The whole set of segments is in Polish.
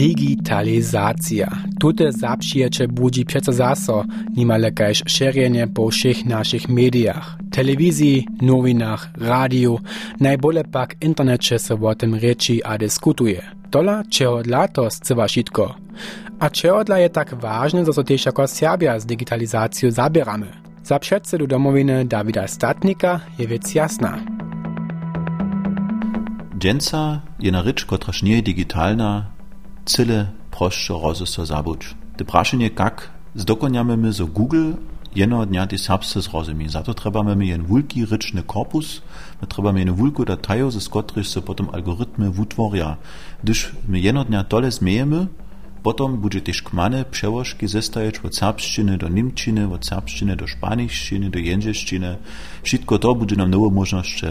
Digitalizacja. Tute zapšiječe budzi přece zaso, nimale kaž šerjenje po všech našich mediach, telewizji, nowinach, radio, najbole pak internecie se o tym reči a diskutuje. Tola. A čeho dla je tak ważne, że so też jako Serbia z digitalizacją zabieramy. Za przedsedu domowiny Davida Statnika je jasna. Dżęca je na nie digitalna, cyle prošće rozesto zabuć. Te prašenje kak zdokonjamy my zo Google jeno dnia te serbsce zrozumi. Zato trebamy my jen wulki ryczny korpus, my trebamy jen wulku datajo, ze skotryż se potom algorytmy wutworja. Gdyż my jeno dnia tole zmiejemy, Potom bude też kmane przełożki zestajeć od serbszczyny do niemczyny, od serbszczyny do szpaniszczyny, do języszczyny. Wszystko to bude nam nowe możności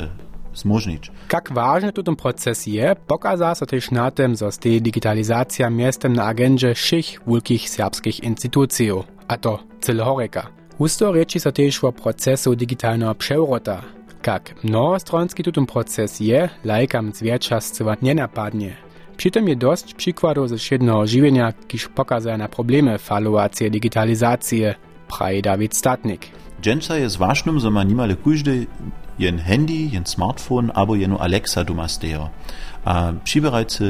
zmožnić. Kak tu ten proces je, pokaza so też na tym, że stej digitalizacja miestem na agendzie všich wielkich serbskich instytucji, a to celoreka. Usto reči so też o procesu digitalnego przewrota. Kak mnohostronski tu proces je, lajkam zwiercza zcywa nie napadnie. Przy tym je dość przykładów ze średniego żywienia, kiż pokazuje na problemy faluacji digitalizacji, praje Dawid Statnik. Dżęca je zważnym, że ma niemal każdy jen Handy, jen Smartphone, aber jeno Alexa doma stejo. A přiberajce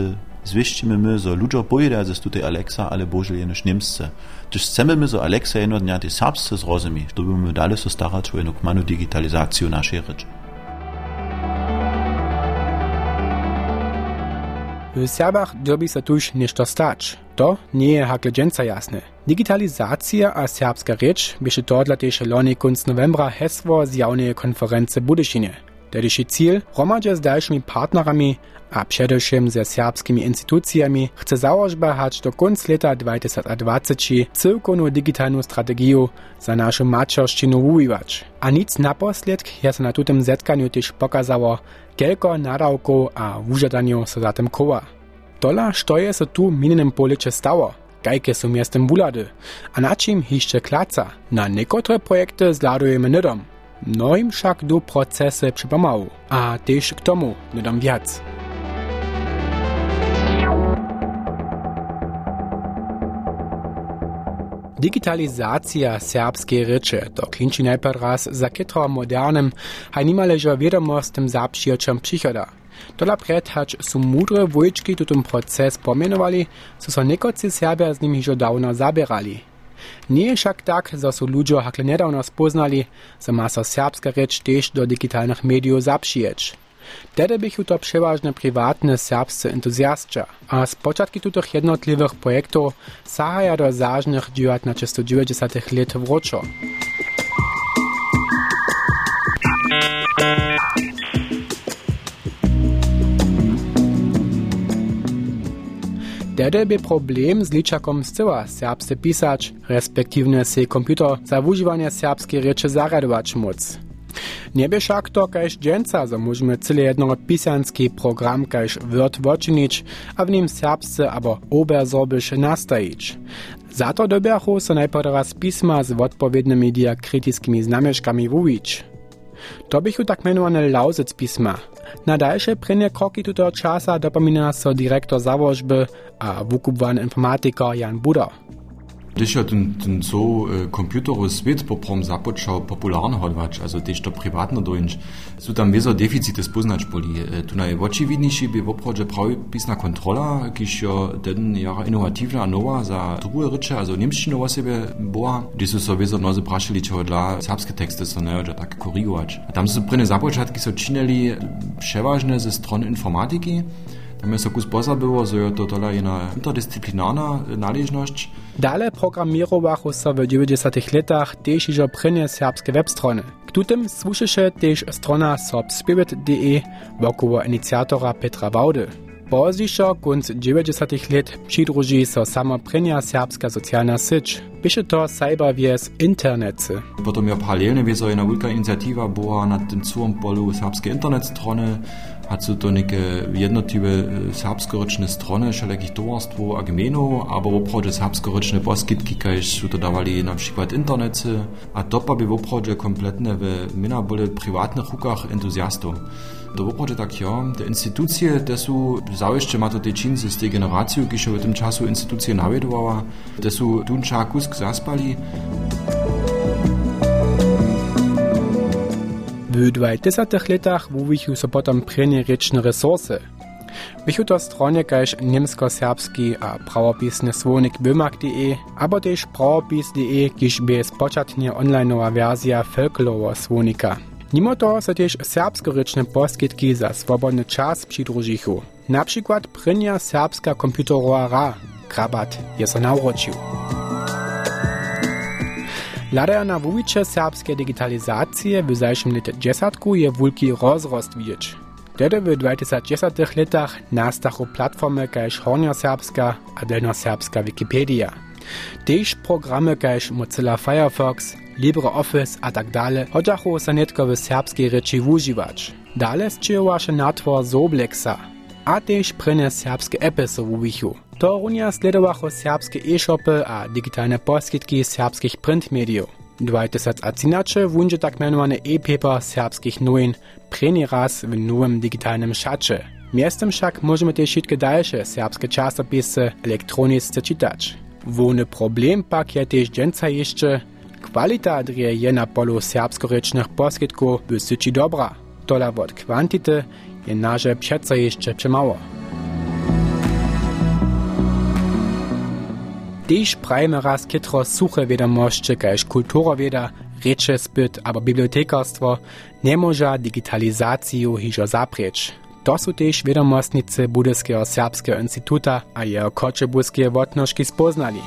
zwiścimy my, że ludzie pojeda ze tutaj Alexa, ale boże jenoż niemsce. Też chcemy my, że Alexa jeno dnia te serbsce zrozumi, żeby my dalej so starać o jeno kmanu digitalizację naszej rzeczy. W Serbach dobi se tuż nešto stać. To nie je hakle dżęca jasne. Digitalizacja a serbska rzecz bieše to dla też loni kunc novembra hesło z jawnej konferencji Budyšinie. Tedyszy cel romadźe z dalszymi partnerami a przedewším ze serbskimi instytucjami chce założba hać do kunc leta 2020 cyrkowną digitalną strategię za naszą maczorszczynę uwiwać. A nic naposled je se na tutem zetkaniu też pokazało, kelko nadawków a wużadaniu se za tym koła. Tola, što je se tu minionym policze stało? Kajke są miastem bulady? A na czym jeszcze klaca? Na niektóre projekty zladujemy nydom. Mnohim však do procesy przypomały, a też k tomu nydom wiac. Digitalizacja serbskiej ryczy to klinči najpierw raz za kytro modernym, a nimależo wiadomostem zapšijočom przychoda. Tola predhać su mudre wojczki tutum proces pomienowali, so so nekoci Serbia z nim hižo dawno zabierali. Ni však tak, da so ljudje hakle nedavno spoznali, da masa srpska reč tež do digitalnih medijev zapšiječ. Tedy bych to przeważnie prywatne serbscy entuzjastcze, a z początki tych jednotliwych projektów sahaja do zażnych 1990 lat wroczo. Tedy by problem z ličakom zcyła serbsce pisać, respektywnie se komputer za używanie serbskiej rzeczy zaradować móc. Nie by však to kaž dženca, że możemy cyle jedno pisanski program kaž Word woczynić, a w nim serbsce abo obersorbisch nastajić. Za to dobiachu so najpierw raz pisma z odpowiednimi diakrytickimi znamieszkami wujić. To bi bil tako imenovani lauzec pisma. Nadalje prenje kroki tuto časa dopomina so direktor založbe a vukuban informatiko Jan Budo. Když je ten, ten so uh, komputerowy svět poprom započal popularno hodvać, also też to prywatno dojść, są tam wieso defizity spoznać poli. Uh, tu naj očividniejszy by w oprócz prawie pisna kontrola, kiż jo ten jara innovatywna nowa za drugie rycze, also niemszczyna o siebie była, gdzie są so wieso nozy praszili, czego dla serbskie teksty so ne, że tak. A tam są prynne započatki so czynili przeważne ze strony informatyki, tam je so kus pozabyło, że je to tola jedna interdyscyplinarna należność. Dale programirowachu so w 90 latach też iżo prynne serbskie webstrony. K tutem służysze też strona sorbspirit.de wokoło inicjatora Petra Waudy. Pozdějšo kunc 90 let přidruží so sama prenia serbska socialna syć. Pisze to cyberwies internetcy. Potom je paralelne wieso jedna wielka inicjatywa była na tym całym polu serbskie internet hat so to neke jednotliwe serbskoryczne strony, wszelakich towarstwo a gmenu, aber oprócz serbskoryczne poskitki, kajż to dawali na przykład internety, a to pa by oprócz kompletne w mina bole prywatnych rukach entuzjastów. Do oproče tak jo, te instytucje, te su zaujeszcze ma to te čince z tej generaciju, kiž w tym czasu instytucje nawiedowała, te su dunča kusk zaspali. W 20 latach wuwichu so potom prenie rečne resurse. Wychu to stronie kaž niemsko-serbski a prawopisny słownik bymak.de, abo też prawopis.de, kiż bez poczatnie onlineowa wersja folklorowa słownika. Mimo to so też serbskoryczne poskitki za swobodny czas przydružichu. Na przykład prynja serbska komputerowa ra, krabat, je so nauročił. Wujicze serbskie digitalizacje w zajszym lecie dziesiątku je wulki rozrost widzieć. Wtedy w 2010 latach nastachu platformy kaž Hornia Serbska a Delno Serbska Wikipedia. Tež programy kaž Mozilla Firefox, LibreOffice a tak dalej chodzachu sa netko w serbskiej reči wužiwać. Dale zčijovaše natvor a tež prene serbske appy so. To runia sledowacho serbskie e-shopy a digitalne poskitki serbskich printmediów. 2013 wunże tak mianowane e-paper serbskich nowin preni raz w nowym digitalnym szacie. Miestem však możemy też wszystkie dalsze serbskie czasopisy elektronicznie czytać. Wony problem pak je też dżęca jeszcze kwalita drie je na polu serbskorycznych poskitków by syci dobra. Tola od kwantity je nasze przeco jeszcze przemało. Tež prajme raz kitro suche vedomošće, kaž kulturoveda, reče spyt, abo bibliotekarstvo, ne moža digitalizaciju hižo zaprieč. To su tež vedomostnice Budeského serbského instituta a jeho kočebuské votnožky spoznali.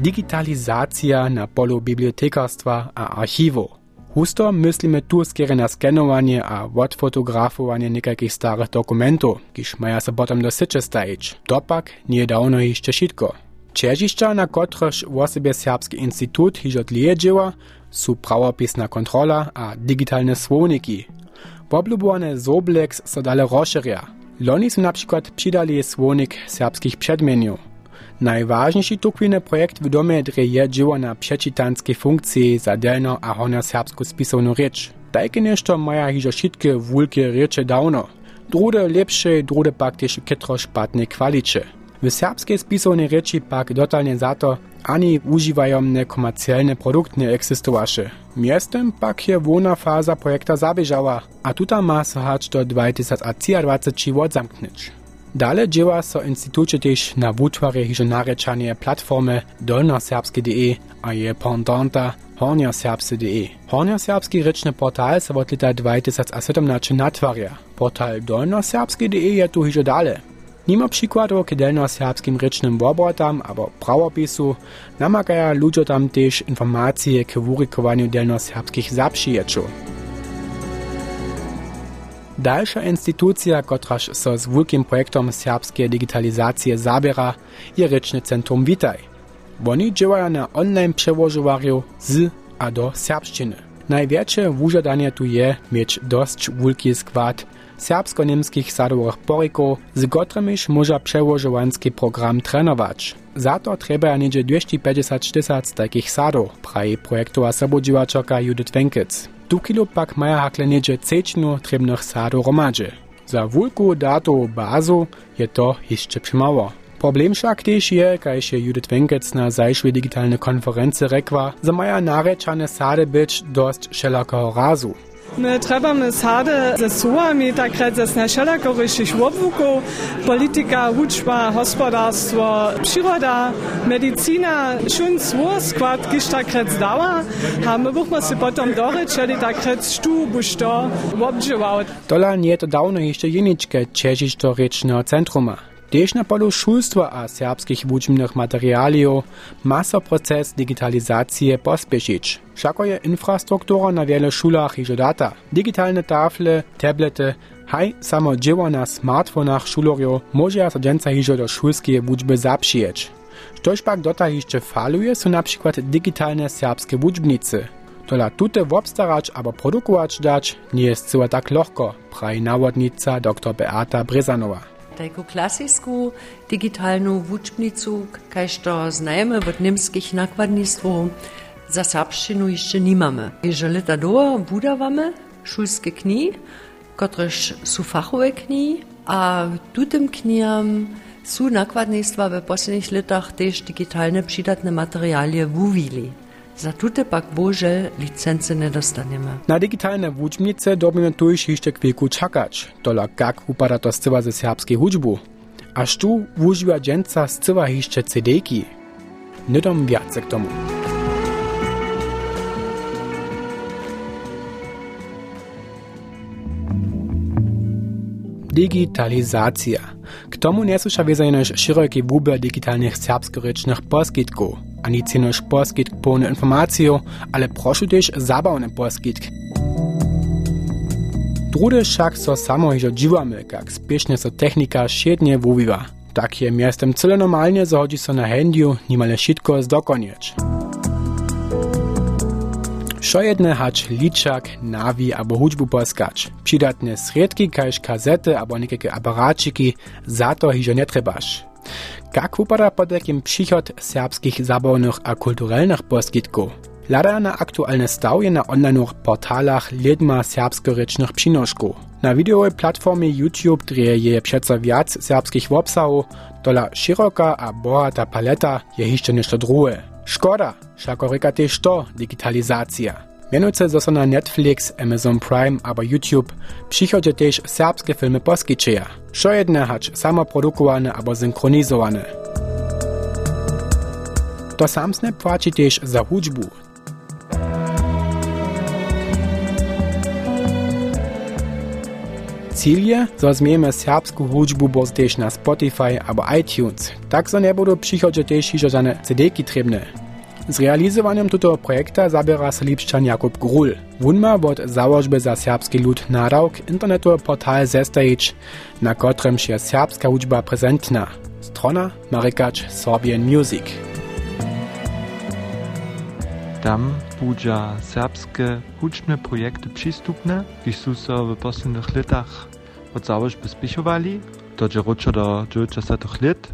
Digitalizacja na polu bibliotekarstwa a archivu. Husto myslimy tu skiery na skenowanie a odfotografowanie niekakich starych dokumentów, kiż maja se potem do sycze stajić. Dopak nie dawno jeszcze szitko. Čežišća, na kotrež wosebje Serbski institut hižo dlije dzieła, su prawopisna kontrola a digitalne słowniki. Poblubowane Zoblex so dale rozszerja. Loni su na przykład przydali słownik serbskich przedmieniów. Najważniejszy tukwiny projekt w domie dreje dzieło na przeczytanskie funkcje za delno a honor serbsku spisowną rzecz. Takie nešto maja hižo wszystkie wulkie rzeczy dawno. Drude lepsze, drude pak też kitro szpatne kwalicze. W serbskiej spisownej rzeczy pak dotalnie za to ani używajomne komercjalne produkty nie egzystowasze. Miestem pak je wona faza projekta zabieżała, a tuta ma so hać do 2023 zamknąć. Dale dzieła so instytucie też na wutwarje hižo narečanie platformy dolnoserbskie.de a je pendanta hornioserbskie.de. Hornioserbski ryczny portal so od lata 2017 natwarja. Portal dolnoserbskie.de je tu hižo dale. Nimo przykładów k delnoserbskim rycznym wobotam abo prawopisu namagaja ludzie tam też informacje k wurykowaniu delnoserbskich zapřiječów. Dalsza instytucja, która jest z wielkim projektom serbskiej digitalizacji zabiera, je Ryczne Centrum Witaj. Oni działają na online przełożowariu z a do serbszczyny. Największe wyżadanie tu je mieć dość wielki skład serbsko-niemskich sadowych poryków, z którymiż może przełożowanski program trenować. Za to trzeba niedzie 250 tysięcy takich sadów, praje projektowa sobodziwaczka Judith Wenkitz. 2 kilo pak maja hakleneče cečnu trebnih sadov romače. Za vulko dato bazo je to jeszcze przemało. Problem však tiež je, kaj še Judith Venkec na zajšvej digitalne konference rekla, za maja narečane sade byť dosť šelakoho razu. My trebamy sady ze słowami, tak ze našelakoriších obvukov, politika, učba, hospodarstwo, przyroda, medicina, šun svoj skład, kiž tak rec dała, a my buchmo si potom doryć, čeli tak rec štu buš to obdžival. Tola nie to dawno jeszcze jeniczkę Čežiš do rečného centruma. Tež na polu šulstva a serbskich wučbnych materialiów ma so proces digitalizacije pospiešić. Všako je infrastruktura na wiele szulach iżo data. Digitalne tafle, tablety, haj samo dzieło na smartfonach szulorjo może so dżęca iżo do szulskie wuczby zapřijeć. Štož pak dota jeszcze faluje są na przykład digitalne serbskie wuczbnicy. Tola tute wobstarać abo produkować dać nie jest cyła tak lohko, prawi nawodnica dr Beata Brezanowa. Taką klasicką digitalną wuczbnicu, kaž to znajemy od niemskich nakładnictwów, za serbszczynu jeszcze nie mamy. Jeżeli lata do budowamy, szulskie kni, kotreż są fachowe kni, a tutym knijam są nakładnictwa w posledních latach też digitalne przydatne materialie wuvili. Za tute pak bože licence nedostaniemy. Na digitalne wuczbnice dobimy tu jeszcze chwilku czekać. Tola jak upada to scywa ze serbskiej hudżbu. Aż tu wużywa dżęca scywa jeszcze CD-ki. Nydom więcej k tomu. Digitalizacja. K tomu nesłyša vezajnož široki wubor digitalnych serbskorečnych poskitków, ani cenož poskitk pełne informaciju, ale prošu też zabawne poskitk. Drude však so samo hižo dživame, kak spiešne so technika šedne wuwiwa. Tak je miastem cyle normalnie zachodzi so na handyu nimale šitko zdokonieć. Šo jedne hać liczak, nawi albo hudźbu poskać. Przydatne sredki, kaž kazety albo niekiekie aparaciki, za to hižo trebaš. Jak wypada pod jakim przychod serbskich zabawnych a kulturalnych poskitków? Lada na aktualne stawie na online portalach lidma serbskorycznych przynoszków. Na videowej platformie YouTube dreje je przeco wiac serbskich wopsałów, dola szeroka a bohata paleta je jeszcze nešto drugie. Szkoda, všako reka też to digitalizacja. Mianujce zo so na Netflix, Amazon Prime albo YouTube przychodzie też serbskie filmy poskiczyja. Šo jedne hać samoprodukowane albo synchronizowane. To samsne płaci też za hudźbu. Cíl je, zo zmieme serbsku hudžbu boz też na Spotify albo iTunes. Tak so ne budú przychodzie też hižo žane CD-ki trebne. Z realizowaniem tego projekta zabiera się Lipszczan Jakub Grul. Wun ma od założby za serbski lud nadawk internetowy portal zestajić, na którym się serbska hudżba prezentna. Strona Marykacz Sorbian Music. Tam budża serbskie hudżbne projekty przystupne, które są w poslednych latach od założby spichowali. To je ročo do 90 lat.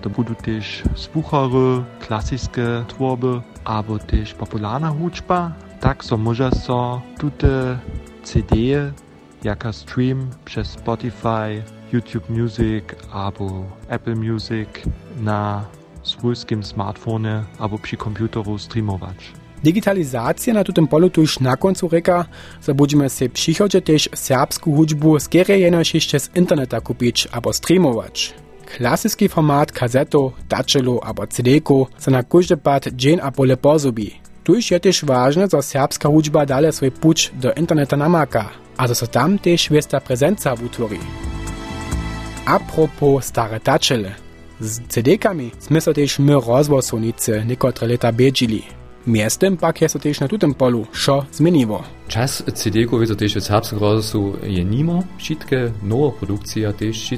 To budú też spuchary, klasyczne tworby, albo też popularna hudżba. Tak so może so tute CD, jaka stream przez Spotify, YouTube Music albo Apple Music na swojskim smartfonie albo przy komputeru streamować. Digitalizacja na tym polu tuż na końcu reka, że będziemy się przychodzie też serbską hudżbu skierie jenoś jeszcze z interneta kupić albo streamować. Klasyczny format kazeto, daczelu albo CD-ku se na każdy pad dzień a pole pozubi. Tuż je też ważne, że serbska hudżba dalej swój puć do interneta namaka, a że so tam też wiesta prezenca utwori. A propos stare daczele. Z CD-kami sme so też my rozwosunice niekotre lata bedzili. Miestem pak je so na tutem polu šo. Czas CD-ku wiedzą też w serbskim rozwoju je nimo, wszystkie nowe produkcje, też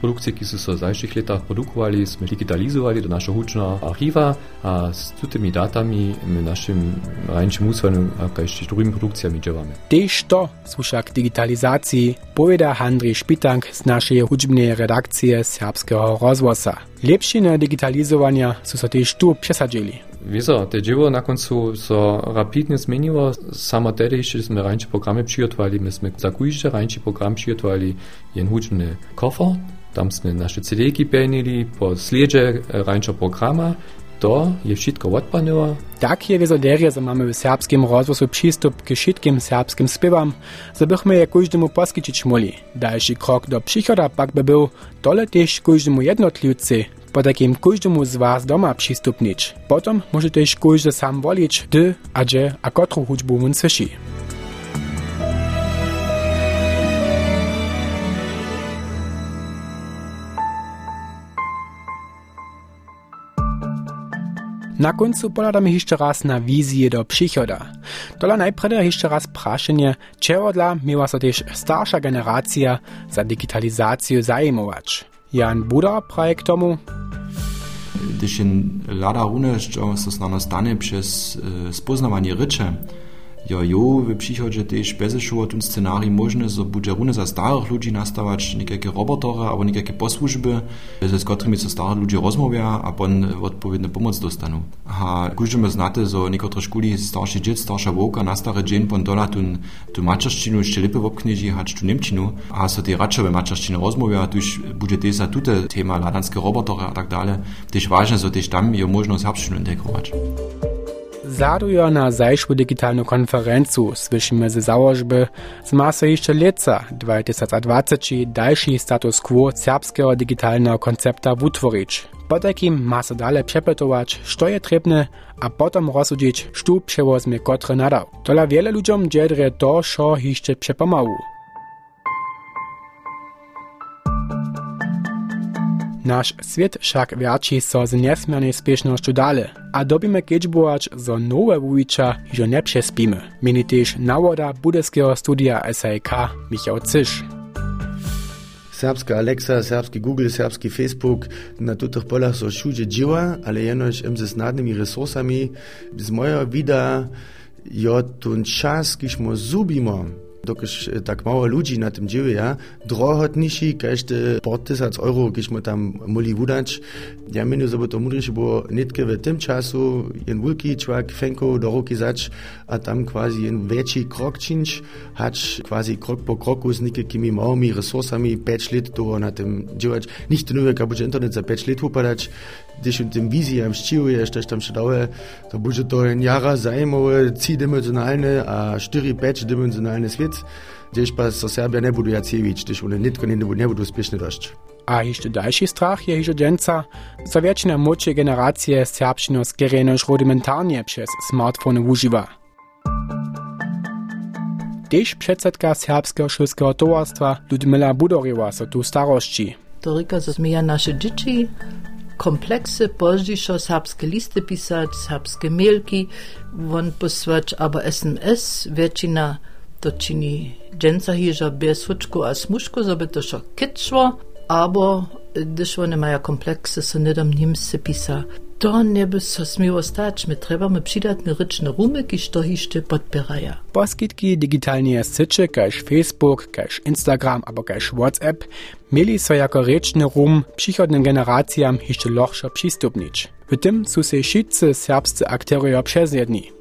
produkcje, które są w zajszych latach produkowali, sme digitalizowali do naszego hucznego archiwa, a z tymi datami naszym rańczym usłaniem, a jeszcze drugimi produkcjami działamy. Też to słucha k digitalizacji, powiada Andrzej Szpitank z naszej hudźbnej redakcji serbskiego rozwosa. Lepšine digitalizowania są so też tu przesadzili. Wieso, te dzieło na końcu so rapidnie zmieniło. Samo tedy jeszcze sme rańcze programy przygotowali, myśmy za każdy rańczy program przygotowali jeden hudźbny kofer, tam sme naše CD-ki penili po sljedzie rańczo programa, to je wszystko odpanyło. Tak je wizoderie, że mamy w serbskim rozwoju przystup k wszystkim serbskim śpiewam, że bychmy je każdemu poskiczyć mogli. Dalszy krok do przychoda pak by był, tole też każdemu jednotliwcy, pod jakim każdemu z was doma przystupnić. Potem też każdy sam wolić, gdy, a gdzie, a kotru hudźbu mun słyszy. Na końcu poladamy jeszcze raz na wizję do przychoda. Dola najpierw jeszcze raz praszenie, czego dla miała so też starsza generacja za digitalizację zajmować. Jan Buda praje k tomu, Gdyż lada również, co stanie przez spoznawanie rycze, Jo, jo, w przychodzie też bezeszowo ten scenariusz możny, że będzie runy za starych ludzi nastawać, niejakie robotory, albo niejakie posłużby, z którymi se starzy ludzie rozmawiają, a potem odpowiednią pomoc dostaną. A każdy znate, że niektóre szkoły starsze dzieci, starsza wołka na stary dzień pon dola tu, maczerszczynu jeszcze lepiej obknieży, hać tu niemczynu, a so te raczej w maczerszczynu rozmawiają, tuż będzie też za tute tema ladanskie robotory a tak dalej, też ważne, że też tam je można serbszczynu integrować. Zadujo na zajszłu digitalną konferencu słyszymy ze założby z masa jeszcze leca 2020 dalszy status quo serbskiego digitalnego koncepta wutworić. Po takim ma se dalej przepytować, co je trebne, a potem rozsudzić, sztu przewozmy kotre nadał. Tola wiele ludziom dziedre to, co jeszcze przepomału. Naš svet však rači so z nesmjerno uspešnostjo dale, a dobime kečbovač za nove vujiča, že ne přespíme. Meni tež navoda budeskega studija SAK Michał Cisz. Serbska Alexa, serbski Google, serbski Facebook, na tutih polah so šuđe dživa, ali enoč im se s nadnimi resursami, z mojo vida, jo tun čas, ki smo zubimo, dokiż tak mało ludzi na tym dzieje, drohotniejsi, każdy po tysiąc euro, kiż mo tam muli wudać. Ja mieniu sobie to mudrysze, bo nitkę w tym czasu jen wielki człowiek fęko do ruki zać, a tam quasi jen większy krok czynć, hać quasi krok po kroku z niekimi małymi resursami 5 lat to na tym działać. Nicht nur, jak internet za 5 lat upadać, gdyż w tym wizji mściłujesz, też tam się daje, to będzie to ein jara zajmowe, tridimensjonalne, a 4-5 dimensjonalny świat, gdzieś pa so Serbia nie budu jacević, gdyż one nitko nie, nie budu spieszny dość. A jeszcze dalszy strach je hižo dženca, so wieczne młodsze generacje serbščino skerenož rudimentarnie przez smartfony używa. Też przedsedka Serbskiego Szulskiego Towarstwa Ludmila Budoriewa so tu starości. To rika, że zmienia nasze dzieci, komplexe polnischer srpske pisać, srpske mielki, on posłać albo SMS, wiecina to čini dženca hiža bez sučku a smušku, zobe to šo kečvo, albo když oni mają kompleksy, so nedom njim se pisa To nie by so smiło stać, my trebamy przydatne ryczne rumy, kiż to hiszty podpieraja. Poskitki digitalnie sycze, kaž Facebook, kaž Instagram, aber kaž WhatsApp, mieli so jako rečny rum przychodnym generacjam jeszcze lochszo przystupnić. W tym są się wszyscy serbscy akterowie przezjedni.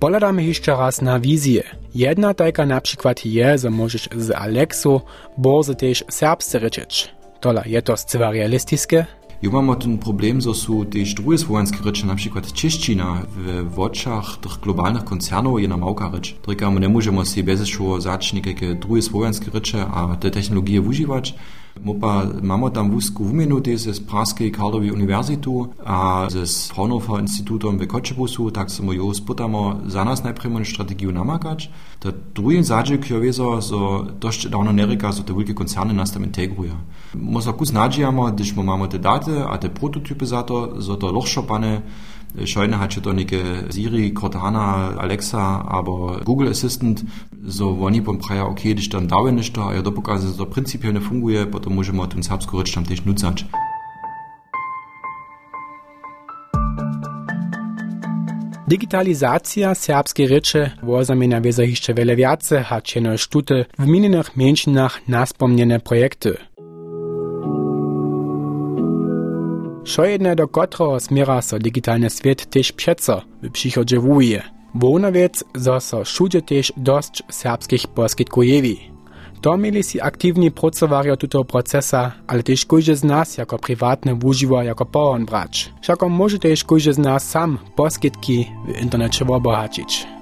Poladamy jeszcze raz na wizję. Jedna taka na przykład je, że możesz z Alexu bardzo też serbscy ryczeć. Tola, je to zcywa realistiskie? Jo mamy ten problem, że są też drugie słowiańskie rycze, na przykład Czeszczyna w oczach tych globalnych koncernów je na małka rycz. Tylko my nie możemy sobie bez szło zacząć jakieś drugie słowiańskie rycze, a te technologie używać. Mopa mamy tam wózku wymienute ze z Praskiej Karlowej Uniwersytetu a ze z Fraunhofer Instytutem w Koczebusu, tak samo jo spytamy za nas najpierw strategię namakać. To drugi zadźek je wieso, że dość dawno nie reka, że te wielkie koncerny nas tam integrują. Może kus nadziejamy, gdyż mamy te daty, a te prototypy za to, że to lochszopane Scheune hat schon einige Siri, Cortana, Alexa, aber Google Assistant, so oni pom praja, okay, die dann dawe nicht da, ja dopóki to princypialnie funguje, potem możemy ten serbsku rzecz tam też nucać. Digitalizacja serbskiej ryczy wozamienia wieza jeszcze wiele więcej, hać jeno sztuty w minionych mięczynach naspomniane projekty. Šo jedne do kotroho smiera so digitalny svět tež přeco v přichodže vuje. Vonoviec zo so všude tež dosť poskytkujeví. To mieli si aktívni pracovario tuto procesa, ale tež kojže z nás jako privátne wuživo jako pohon brać. Všako môže tež kojže z nás sam poskytky v internecie obohačić.